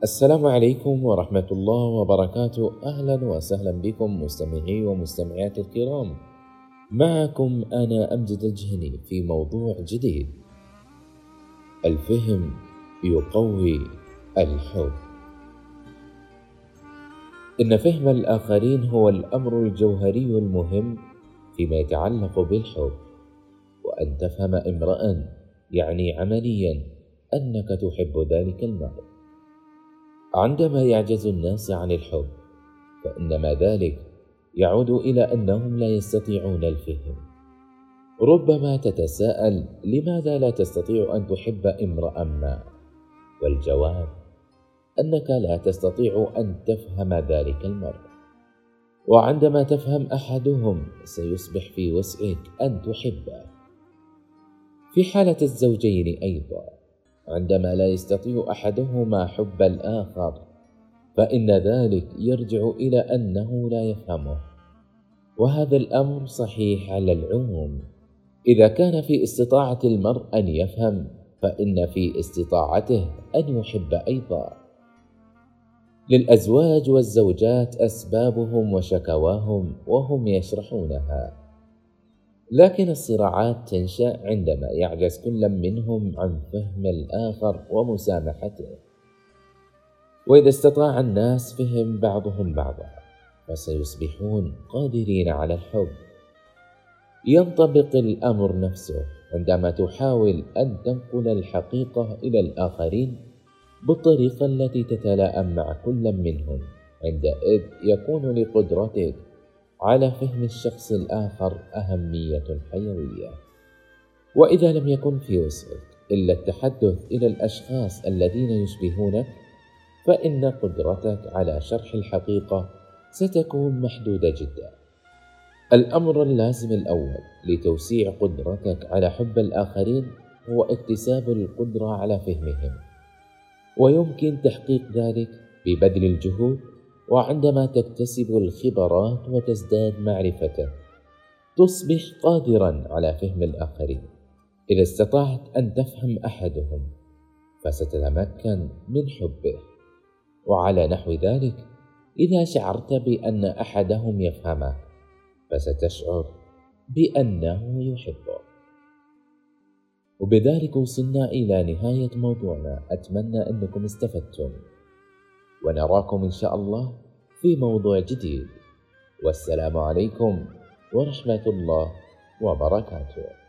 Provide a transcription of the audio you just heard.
السلام عليكم ورحمة الله وبركاته. أهلا وسهلا بكم مستمعي ومستمعات الكرام. معكم أنا أمجد الجهني في موضوع جديد. الفهم يقوي الحب. إن فهم الآخرين هو الأمر الجوهري المهم فيما يتعلق بالحب. وأن تفهم امرأ يعني عمليا أنك تحب ذلك المرء عندما يعجز الناس عن الحب فإنما ذلك يعود إلى أنهم لا يستطيعون الفهم. ربما تتساءل لماذا لا تستطيع أن تحب امرأ ما؟ والجواب أنك لا تستطيع أن تفهم ذلك المرء. وعندما تفهم أحدهم سيصبح في وسعك أن تحبه. في حالة الزوجين أيضا عندما لا يستطيع أحدهما حب الآخر فإن ذلك يرجع إلى أنه لا يفهمه. وهذا الأمر صحيح على العموم إذا كان في استطاعة المرء أن يفهم فإن في استطاعته أن يحب أيضا. للأزواج والزوجات أسبابهم وشكواهم وهم يشرحونها. لكن الصراعات تنشأ عندما يعجز كل منهم عن فهم الآخر ومسامحته. وإذا استطاع الناس فهم بعضهم بعضا فسيصبحون قادرين على الحب. ينطبق الأمر نفسه عندما تحاول أن تنقل الحقيقة إلى الآخرين بالطريقة التي تتلائم مع كل منهم عندئذ يكون لقدرتك على فهم الشخص الآخر أهمية حيوية. وإذا لم يكن في وسعك إلا التحدث إلى الأشخاص الذين يشبهونك فإن قدرتك على شرح الحقيقة ستكون محدودة جدا. الأمر اللازم الأول لتوسيع قدرتك على حب الآخرين هو اكتساب القدرة على فهمهم. ويمكن تحقيق ذلك ببذل الجهود وعندما تكتسب الخبرات وتزداد معرفته تصبح قادرا على فهم الآخرين. إذا استطعت أن تفهم أحدهم فستتمكن من حبه. وعلى نحو ذلك إذا شعرت بأن أحدهم يفهمك فستشعر بأنه يحبك وبذلك وصلنا إلى نهاية موضوعنا. أتمنى أنكم استفدتم. ونراكم إن شاء الله في موضوع جديد. والسلام عليكم ورحمة الله وبركاته.